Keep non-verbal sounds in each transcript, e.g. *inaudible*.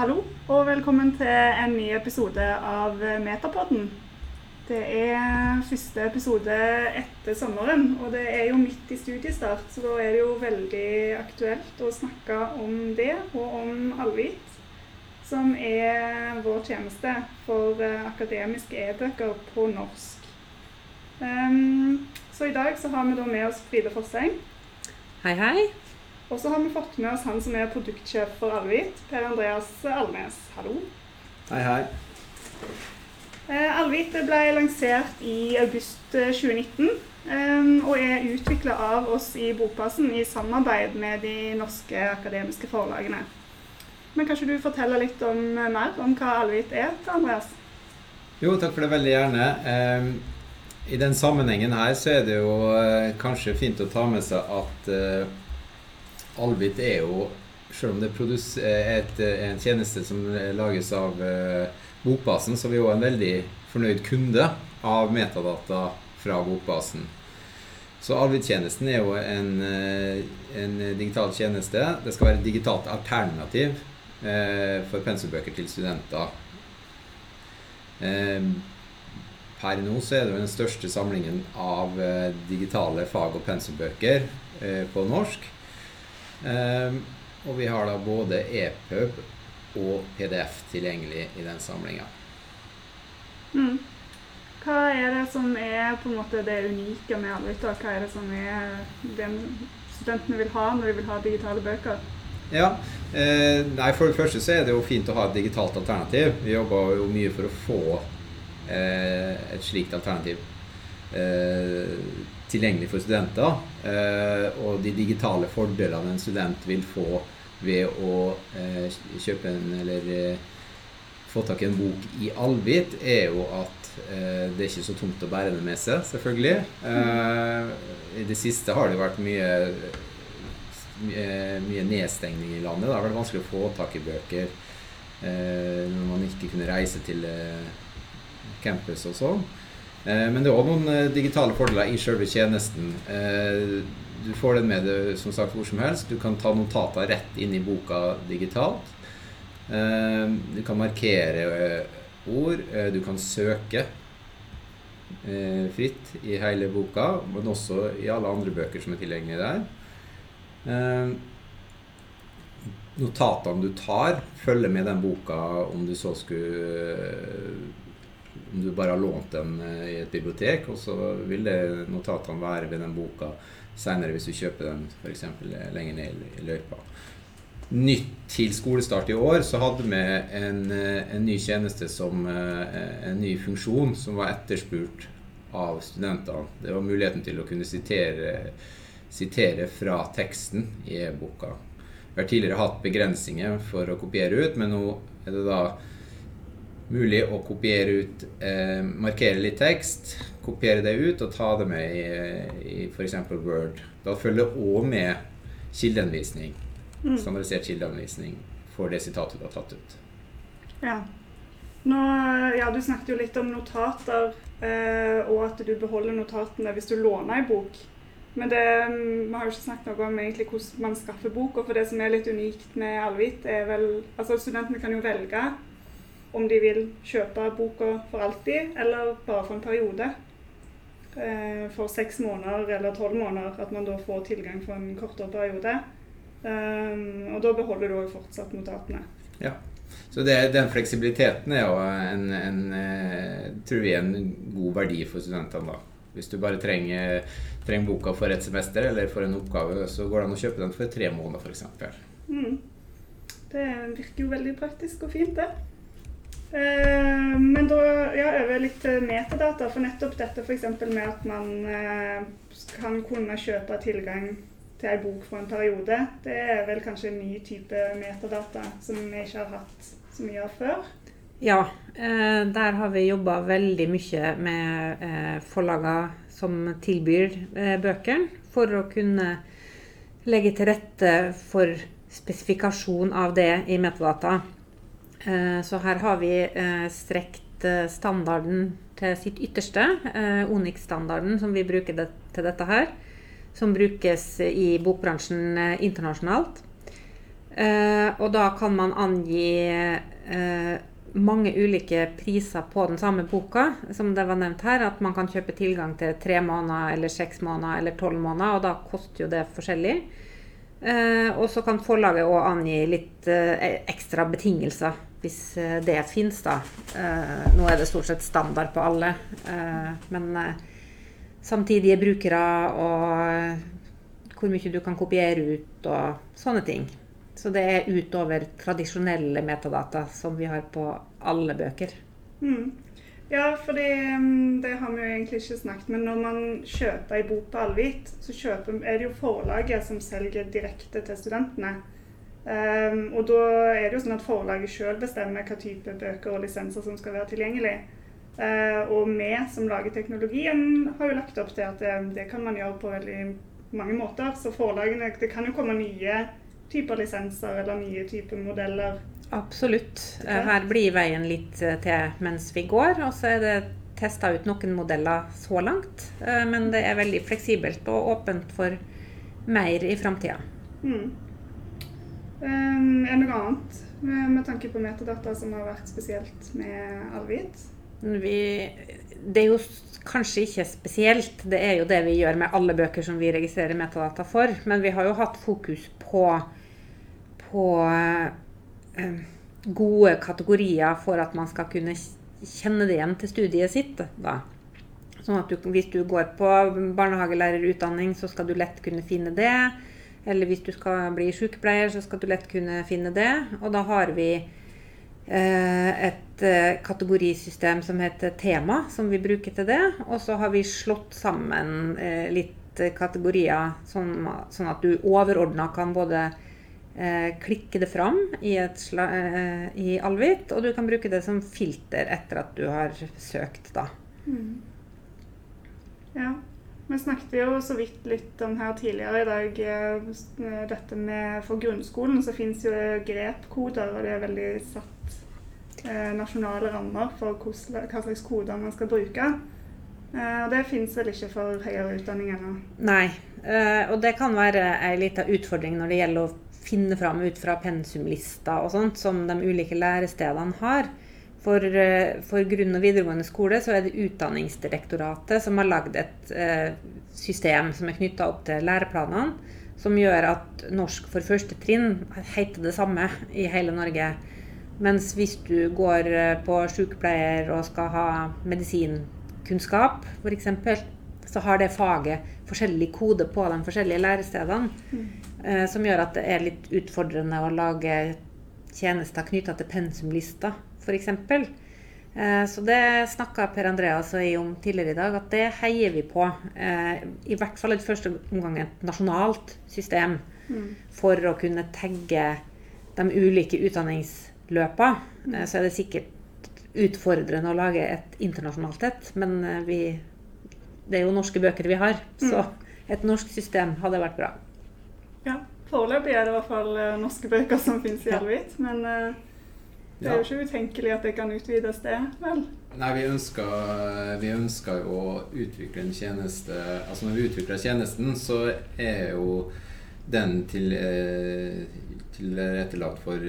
Hallo, og velkommen til en ny episode av Metapodden. Det er første episode etter sommeren, og det er jo midt i studiestart, så da er det jo veldig aktuelt å snakke om det, og om Alvit, som er vår tjeneste for eh, akademiske e-bøker på norsk. Um, så i dag så har vi da med oss Fride Forseng. Hei, hei. Og så har vi fått med oss han som er produktsjef for Alvit, Per Andreas Alnes. Hallo. Hei, hei. Eh, Alvit ble lansert i august 2019 eh, og er utvikla av oss i Bokbasen i samarbeid med de norske akademiske forlagene. Men kanskje du forteller litt om, mer om hva Alvit er, til Andreas? Jo, takk for det veldig gjerne. Eh, i den sammenhengen her så er det jo eh, kanskje fint å ta med seg at eh, Alvit er jo selv om det er et, en tjeneste som lages av eh, Bokbasen, så er vi jo en veldig fornøyd kunde av metadata fra Bokbasen. Så Alvit-tjenesten er jo en, eh, en, digital tjeneste. Det skal være et digitalt alternativ eh, for pensumbøker til studenter. Eh, Per nå så er det den største samlingen av eh, digitale fag- og pensumbøker eh, på norsk. Eh, og vi har da både EPUB og PDF tilgjengelig i den samlinga. Mm. Hva er det som er på en måte det unike med Alvita? Hva er det som er det studentene vil ha når de vil ha digitale bøker? Ja, eh, nei, For det første så er det jo fint å ha et digitalt alternativ. Vi jobber jo mye for å få Eh, et slikt alternativ eh, tilgjengelig for studenter. Eh, og de digitale fordelene en student vil få ved å kjøpe en eller få tak i en bok i Alvit, er jo at det er ikke så tungt å bære den med seg, selvfølgelig. I det siste har det vært mye mye nedstengning i landet. Det har vært vanskelig å få tak i bøker når man ikke kunne reise til campus og sånn. Eh, men det er òg noen eh, digitale fordeler i selve tjenesten. Eh, du får den med deg som sagt hvor som helst. Du kan ta notater rett inn i boka digitalt. Du kan markere ord. Du kan søke fritt i hele boka, men også i alle andre bøker som er tilgjengelige der. Notatene du tar, følger med den boka om du så skulle om du bare har lånt den eh, i et bibliotek, og så vil det notatene være ved den boka seinere hvis du kjøper den f.eks. lenger ned i løypa. Nytt til skolestart i år så hadde vi en, eh, en ny tjeneste som eh, en ny funksjon som var etterspurt av studentene. Det var muligheten til å kunne sitere, sitere fra teksten i e-boka. Vi har tidligere hatt begrensninger for å kopiere ut, men nå er det da mulig å kopiere ut eh, Markere litt tekst, kopiere det ut og ta det med i, i f.eks. Word. Da følger òg med kildeanvisning. Mm. Standardisert kildeanvisning for det sitatet du har tatt ut. Ja. Nå, ja, du snakket jo litt om notater, eh, og at du beholder notatene hvis du låner ei bok. Men det, vi har jo ikke snakket noe om egentlig hvordan man skaffer boka. For det som er litt unikt med Alvit, er vel Altså, studentene kan jo velge om de vil kjøpe boka for alltid, eller bare for en periode. Eh, for seks måneder eller tolv måneder, at man da får tilgang for en kortere periode. Um, og da beholder du òg fortsatt notatene. Ja. Så det, den fleksibiliteten er jo en, en, eh, tror vi er en god verdi for studentene. da. Hvis du bare trenger, trenger, boka for et semester eller for en oppgave, så går det an å kjøpe den for tre måneder f.eks. Mm. Det virker jo veldig praktisk og fint, det. Eh, men da ja, over litt metadata, for nettopp dette f.eks. med at man eh, kan kunne kjøpe tilgang til ei bok for en periode, det er vel kanskje en ny type metadata som vi ikke har hatt så mye av før? Ja, eh, der har vi jobba veldig mye med forlagene som tilbyr bøker, for å kunne legge til rette for spesifikasjon av det i metadata. Eh, så her har vi eh, strekt eh, standarden til sitt ytterste. Onyx-standarden som vi bruker til dette her. Som brukes i bokbransjen internasjonalt. Og da kan man angi mange ulike priser på den samme boka, som det var nevnt her. At man kan kjøpe tilgang til tre måneder eller seks måneder eller tolv måneder, og da koster jo det forskjellig. Eh, og så kan forlaget òg angi litt eh, ekstra betingelser, hvis eh, det fins, da. Eh, nå er det stort sett standard på alle, eh, men samtidige brukere og hvor mye du kan kopiere ut og sånne ting. Så det er utover tradisjonelle metadata som vi har på alle bøker. Mm. Ja, for mm, det har vi jo egentlig ikke snakket men når man kjøper ei bok på Alvit, så kjøper, er det jo forlaget som selger direkte til studentene. Um, og da er det jo sånn at forlaget sjøl bestemmer hva type bøker og lisenser som skal være tilgjengelig. Uh, og vi som lager teknologien, har jo lagt opp til at det, det, kan man gjøre på veldig mange måter. Så forlagene Det kan jo komme nye typer lisenser eller nye typer modeller? Absolutt. Her blir veien litt eh, til mens vi går. Og så er det testa ut noen modeller så langt. Eh, men det er veldig fleksibelt og åpent for mer i framtida. Mm. Um, er noe annet med, med, tanke på metadata som har vært spesielt med Alvit? Vi, det er jo kanskje ikke spesielt. Det er jo det vi gjør med alle bøker som vi registrerer metadata for. Men vi har jo hatt fokus på på eh, gode kategorier for at man skal kunne kjenne det igjen til studiet sitt. Da. Sånn at du, hvis du går på barnehagelærerutdanning, så skal du lett kunne finne det. Eller hvis du skal bli sykepleier, så skal du lett kunne finne det. Og da har vi eh, et eh, kategorisystem som heter tema, som vi bruker til det. Og så har vi slått sammen eh, litt kategorier, sånn, sånn at du overordna kan både klikke det fram i, i Alvit, og du kan bruke det som filter etter at du har søkt, da. Mm. Ja. Vi snakket jo så vidt litt om her tidligere i dag eh, dette med For grunnskolen så fins jo grepkoder, og det er veldig satt eh, nasjonale rammer for hva slags koder man skal bruke. Eh, og det fins vel ikke for høyere utdanning ennå? Nei, og det kan være ei lita utfordring når det gjelder å finne fram ut fra pensumlister og sånt som de ulike lærestedene har. For, eh, for, grunn- og videregående skole så er det Utdanningsdirektoratet som har lagd et eh, system som er knytta opp til læreplanene, som gjør at norsk for første trinn heter det samme i hele Norge. Mens hvis du går eh, på sykepleier og skal ha medisinkunnskap, f.eks., så har det faget forskjellig kode på de forskjellige lærestedene. Mm. Eh, som gjør at det er litt utfordrende å lage tjenester knytta til pensumlister, f.eks. Eh, så det snakka Per Andreas og jeg om tidligere i dag, at det heier vi på. Eh, I hvert fall i første omgang et nasjonalt system mm. for å kunne tagge de ulike utdanningsløpa. Mm. Så er det sikkert utfordrende å lage et internasjonalt et, men vi, det er jo norske bøker vi har. Så mm. et norsk system hadde vært bra. Ja, Foreløpig er det i hvert fall norske bøker som finnes i Alvit. Men uh, det er jo ikke utenkelig at det kan utvides, det, vel? Nei, vi ønsker, vi ønsker jo å utvikle en tjeneste Altså når vi utvikler tjenesten, så er jo den til, eh, tilrettelagt for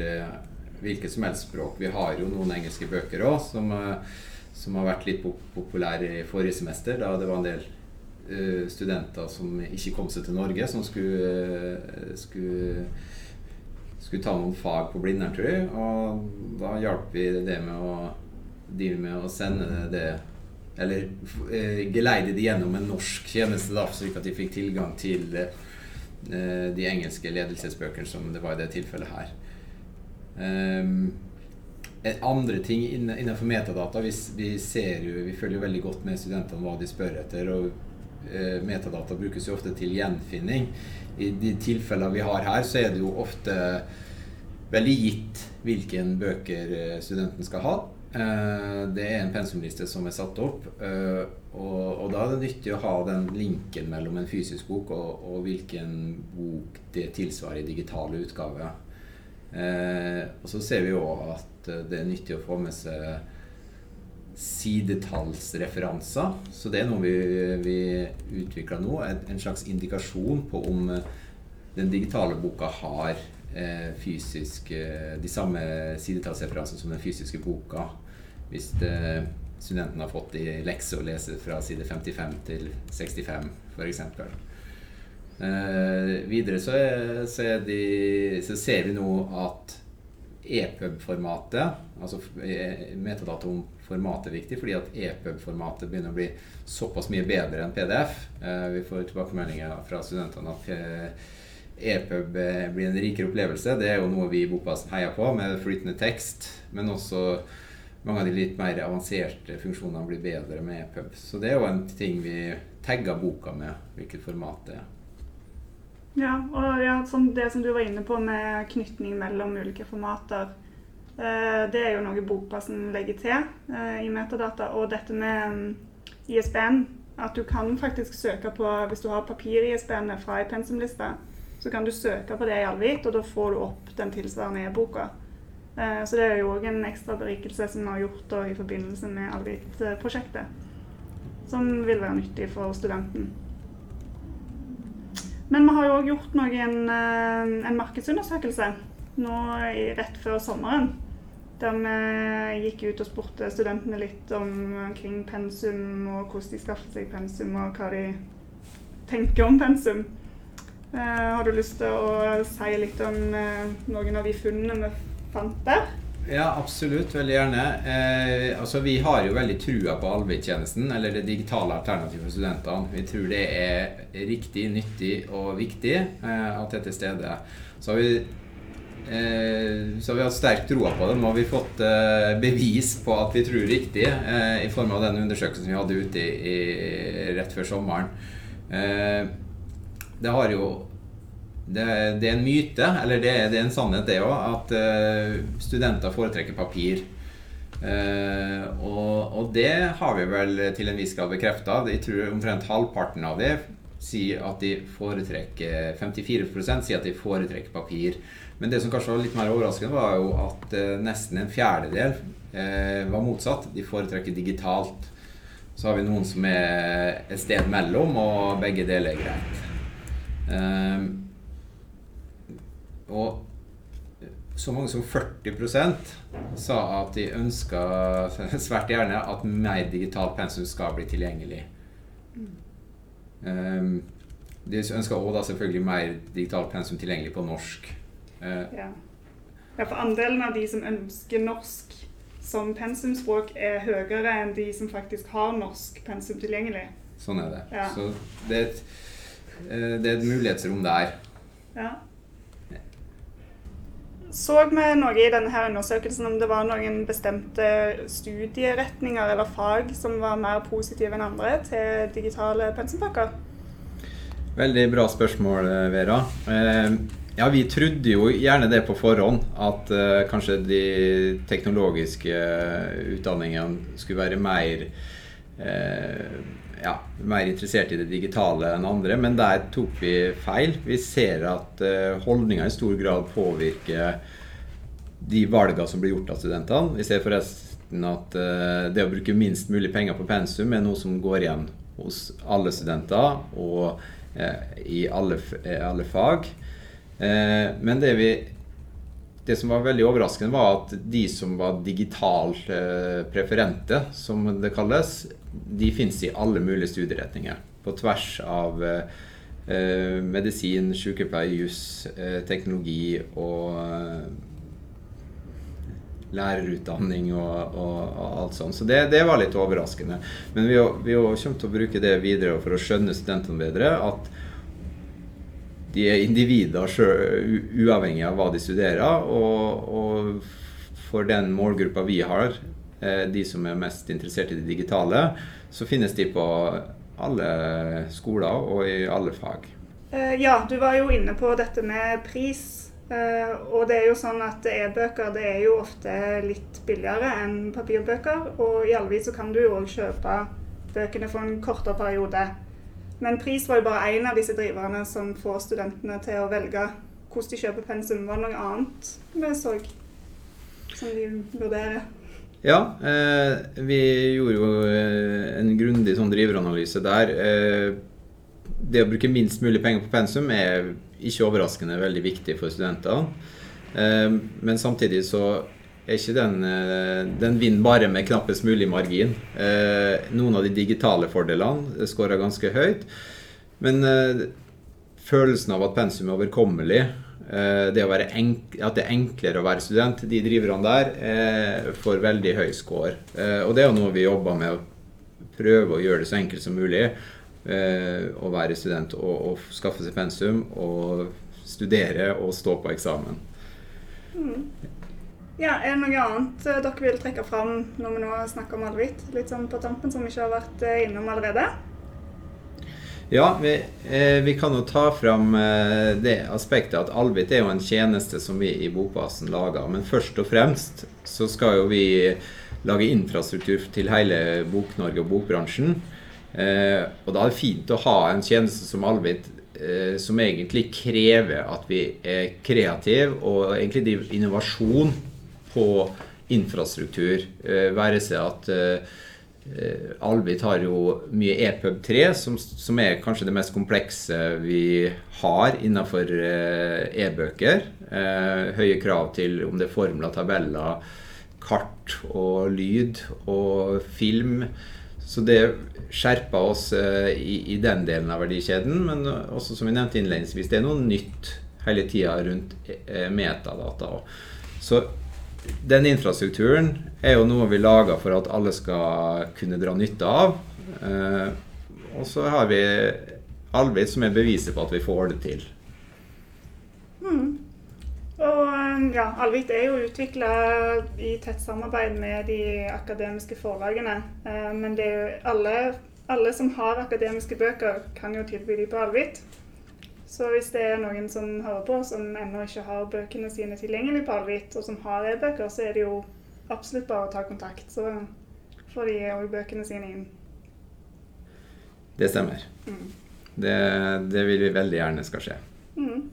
hvilket som helst språk. Vi har jo noen engelske bøker òg som, som, har vært litt populære i forrige semester, da det var en del Eh, studenter som ikke kom seg til Norge, som skulle, eh, skulle, skulle ta noen fag på Blindern, tror jeg. Og da hjalp vi det med å, de med å sende det Eller eh, geleide de gjennom en norsk tjeneste, da, slik at de fikk tilgang til de engelske ledelsesbøkene, som det var i det tilfellet her. Um, andre ting innenfor metadata vi, vi, ser jo, vi følger jo veldig godt med studentene hva de spør etter. og Eh, metadata brukes jo ofte til gjenfinning. I de tilfellene vi har her, så er det jo ofte veldig gitt hvilken bøker eh, studenten skal ha. Eh, det er en pensumliste som er satt opp, og, da er det nyttig å ha den linken mellom en fysisk bok og, og hvilken bok det tilsvarer i digitale utgaver. Og så ser vi òg at det er nyttig å få med seg sidetallsreferanser. Så det er noe vi, vi utvikler nå. En slags indikasjon på om eh, den digitale boka har eh, fysisk eh, de samme sidetallsreferansene som den fysiske boka. Hvis det, studenten har fått i lekse å lese fra side 55 til 65, f.eks. Eh, videre så, er, så, er de, så, ser vi nå at EPUB-formatet, altså metadata om formatet er viktig, fordi at EPUB-formatet begynner å bli såpass mye bedre enn PDF. Eh, vi får tilbakemeldinger fra studentene at EPUB blir en rikere opplevelse. Det er jo noe vi i Bokbasen heier på, med flytende tekst. Men også mange av de litt mer avanserte funksjonene blir bedre med EPUB. Så det er jo en ting vi tagger boka med, hvilket format det er. Ja, og ja, som det som du var inne på med knytning mellom ulike formater. Eh, det er jo noe Bokbasen legger til eh, i metadata. Og dette med um, ISBN, at du kan faktisk søke på Hvis du har papir-ISBN fra ei pensumliste, så kan du søke på det i Alvit, og da får du opp den tilsvarende e-boka. Eh, så det er jo òg en ekstra berikelse som vi har gjort i forbindelse med Alvit-prosjektet. Som vil være nyttig for studenten. Men vi har jo òg gjort noen, eh, en markedsundersøkelse nå rett før sommeren. Der vi gikk ut og spurte studentene litt om omkring pensum, og hvordan de skaffer seg pensum, og hva de tenker om pensum. Eh, har du lyst til å si litt om eh, noen av de funnene vi fant der? Ja, absolutt. Veldig gjerne. Eh, altså, vi har jo veldig trua på Alvik-tjenesten, eller det digitale alternativet for studentene. Vi tror det er riktig, nyttig og viktig eh, at det er til stede. Så har vi eh, så vi har sterk troa på det. Nå har vi fått eh, bevis på at vi tror riktig, eh, i form av den undersøkelsen vi hadde ute i, i, rett før sommeren. Eh, det har jo det, det, er en myte, eller det, det er en sannhet, det òg, at uh, studenter foretrekker papir. Uh, og, og, det har vi vel til en viss grad bekrefta. Jeg tror omtrent halvparten av det sier at de foretrekker 54% sier at de foretrekker papir. Men det som kanskje var litt mer overraskende, var jo at uh, nesten en fjerdedel var motsatt. De foretrekker digitalt. Så har vi noen som er et sted mellom, og begge deler er greit. Uh, og så mange som 40% sa at de ønska *laughs* svært gjerne at mer digitalt pensum skal bli tilgjengelig. Um, de ønska òg selvfølgelig mer digitalt pensum tilgjengelig på norsk. Uh, ja. ja, for andelen av de som ønsker norsk som pensumspråk, er høyere enn de som faktisk har norsk pensum tilgjengelig. Sånn er det. Ja. Så det er, et, eh, det er et mulighetsrom der. Ja. Så vi noe i denne her undersøkelsen om det var noen bestemte studieretninger eller fag som var mer positive enn andre til digitale pensumpakker? Veldig bra spørsmål, Vera. Eh, ja, vi trodde jo gjerne det på forhånd, at uh, kanskje de teknologiske utdanningene skulle være mer ja, mer interessert i det digitale enn andre, men der tok vi feil. Vi ser at uh, holdninger i stor grad påvirker de valgene som blir gjort av studentene. Vi ser forresten at uh, det å bruke minst mulig penger på pensum er noe som går igjen hos alle studenter og i alle, alle fag. men det vi det som var veldig overraskende, var at de som var digitalt preferente, som det kalles, de fins i alle mulige studieretninger. På tvers av eh, medisin, sykepleie, juss, eh, teknologi og eh, lærerutdanning og, og, og, alt sånt. Så det, det, var litt overraskende. Men vi, vi kommer til å bruke det videre for å skjønne studentene bedre. At de er individer selv, uavhengig av hva de studerer. Og, og for den målgruppa vi har, Eh, de som er mest interessert i det digitale, så finnes de på alle skoler og i alle fag. Eh, ja, du var jo inne på dette med pris. Eh, og det er jo sånn at e-bøker det er jo ofte litt billigere enn papirbøker. Og i Alvik så kan du jo òg kjøpe bøkene for en kortere periode. Men pris var jo bare én av disse driverne som får studentene til å velge hvordan de kjøper pensum. Var det noe annet vi så som de vurderer? Ja, eh, vi gjorde jo eh, en grundig sånn driveranalyse der. Eh, det å bruke minst mulig penger på pensum er ikke overraskende veldig viktig for studentene. Eh, men samtidig så er ikke den eh, Den vinner bare med knappest mulig margin. Eh, noen av de digitale fordelene skårer ganske høyt. Men følelsen av at pensum er overkommelig, det at det er enklere å være student, de driverne der får veldig høy score. Og det er jo noe vi jobber med å prøve å gjøre det så enkelt som mulig å være student og, og skaffe seg pensum og studere og stå på eksamen. Mm. Ja, Er det noe annet eh, dere vil trekke fram når vi nå snakker om Alvit? Litt sånn på tampen som vi ikke har vært eh, innom allerede? Ja, vi, eh, vi kan jo ta fram eh, det aspektet at Alvit er jo en tjeneste som vi i Bokbasen lager. Men først og fremst så skal jo vi lage infrastruktur til hele Bok-Norge og bokbransjen. Eh, og da er det fint å ha en tjeneste som Alvit eh, som egentlig krever at vi er kreative og egentlig driver innovasjon på infrastruktur. Eh, være seg at eh, Albit har jo mye EPUB 3, som, som, er kanskje det mest komplekse vi har innenfor eh, e-bøker. høye krav til om det er formler, tabeller, kart og lyd og film. Så det skjerper oss i, i, den delen av verdikjeden. Men også som vi nevnte innledningsvis, det er noe nytt hele tida rundt metadata. Så den infrastrukturen er jo noe vi lager for at alle skal kunne dra nytte av. Eh, og så har vi Alvit som er beviset på at vi får det til. Mm. Og eh, ja, Alvit er jo utvikla i tett samarbeid med de akademiske forlagene. Eh, men alle, alle som har akademiske bøker, kan jo tilby de på Alvit. Så hvis det er noen som hører på, som ennå ikke har bøkene sine tilgjengelig på Alvit, og som har e-bøker, så er det jo absolutt bare å ta kontakt. Så får de òg bøkene sine inn. Det stemmer. Mm. Det, det, vil vi veldig gjerne skal skje. Mm.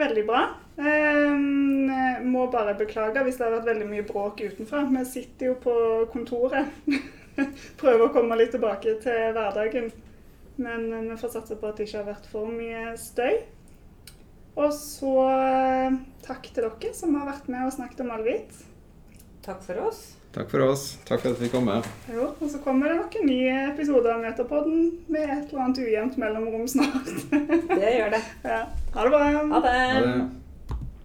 Veldig bra. Um, må bare beklage hvis det har vært veldig mye bråk utenfra. Vi sitter jo på kontoret. *laughs* Prøver å komme litt tilbake til hverdagen. Men eh, vi får satse på at det ikke har vært for mye støy. Og så eh, takk til dere som har vært med og snakket om Alvit. Takk for oss. Takk for oss. Takk for at vi kom med. Jo, og så kommer det noen nye episoder av Meterpodden med et eller annet ujevnt mellomrom snart. det gjør det. *laughs* Ja. Ha det bra. Ha det. Ha det.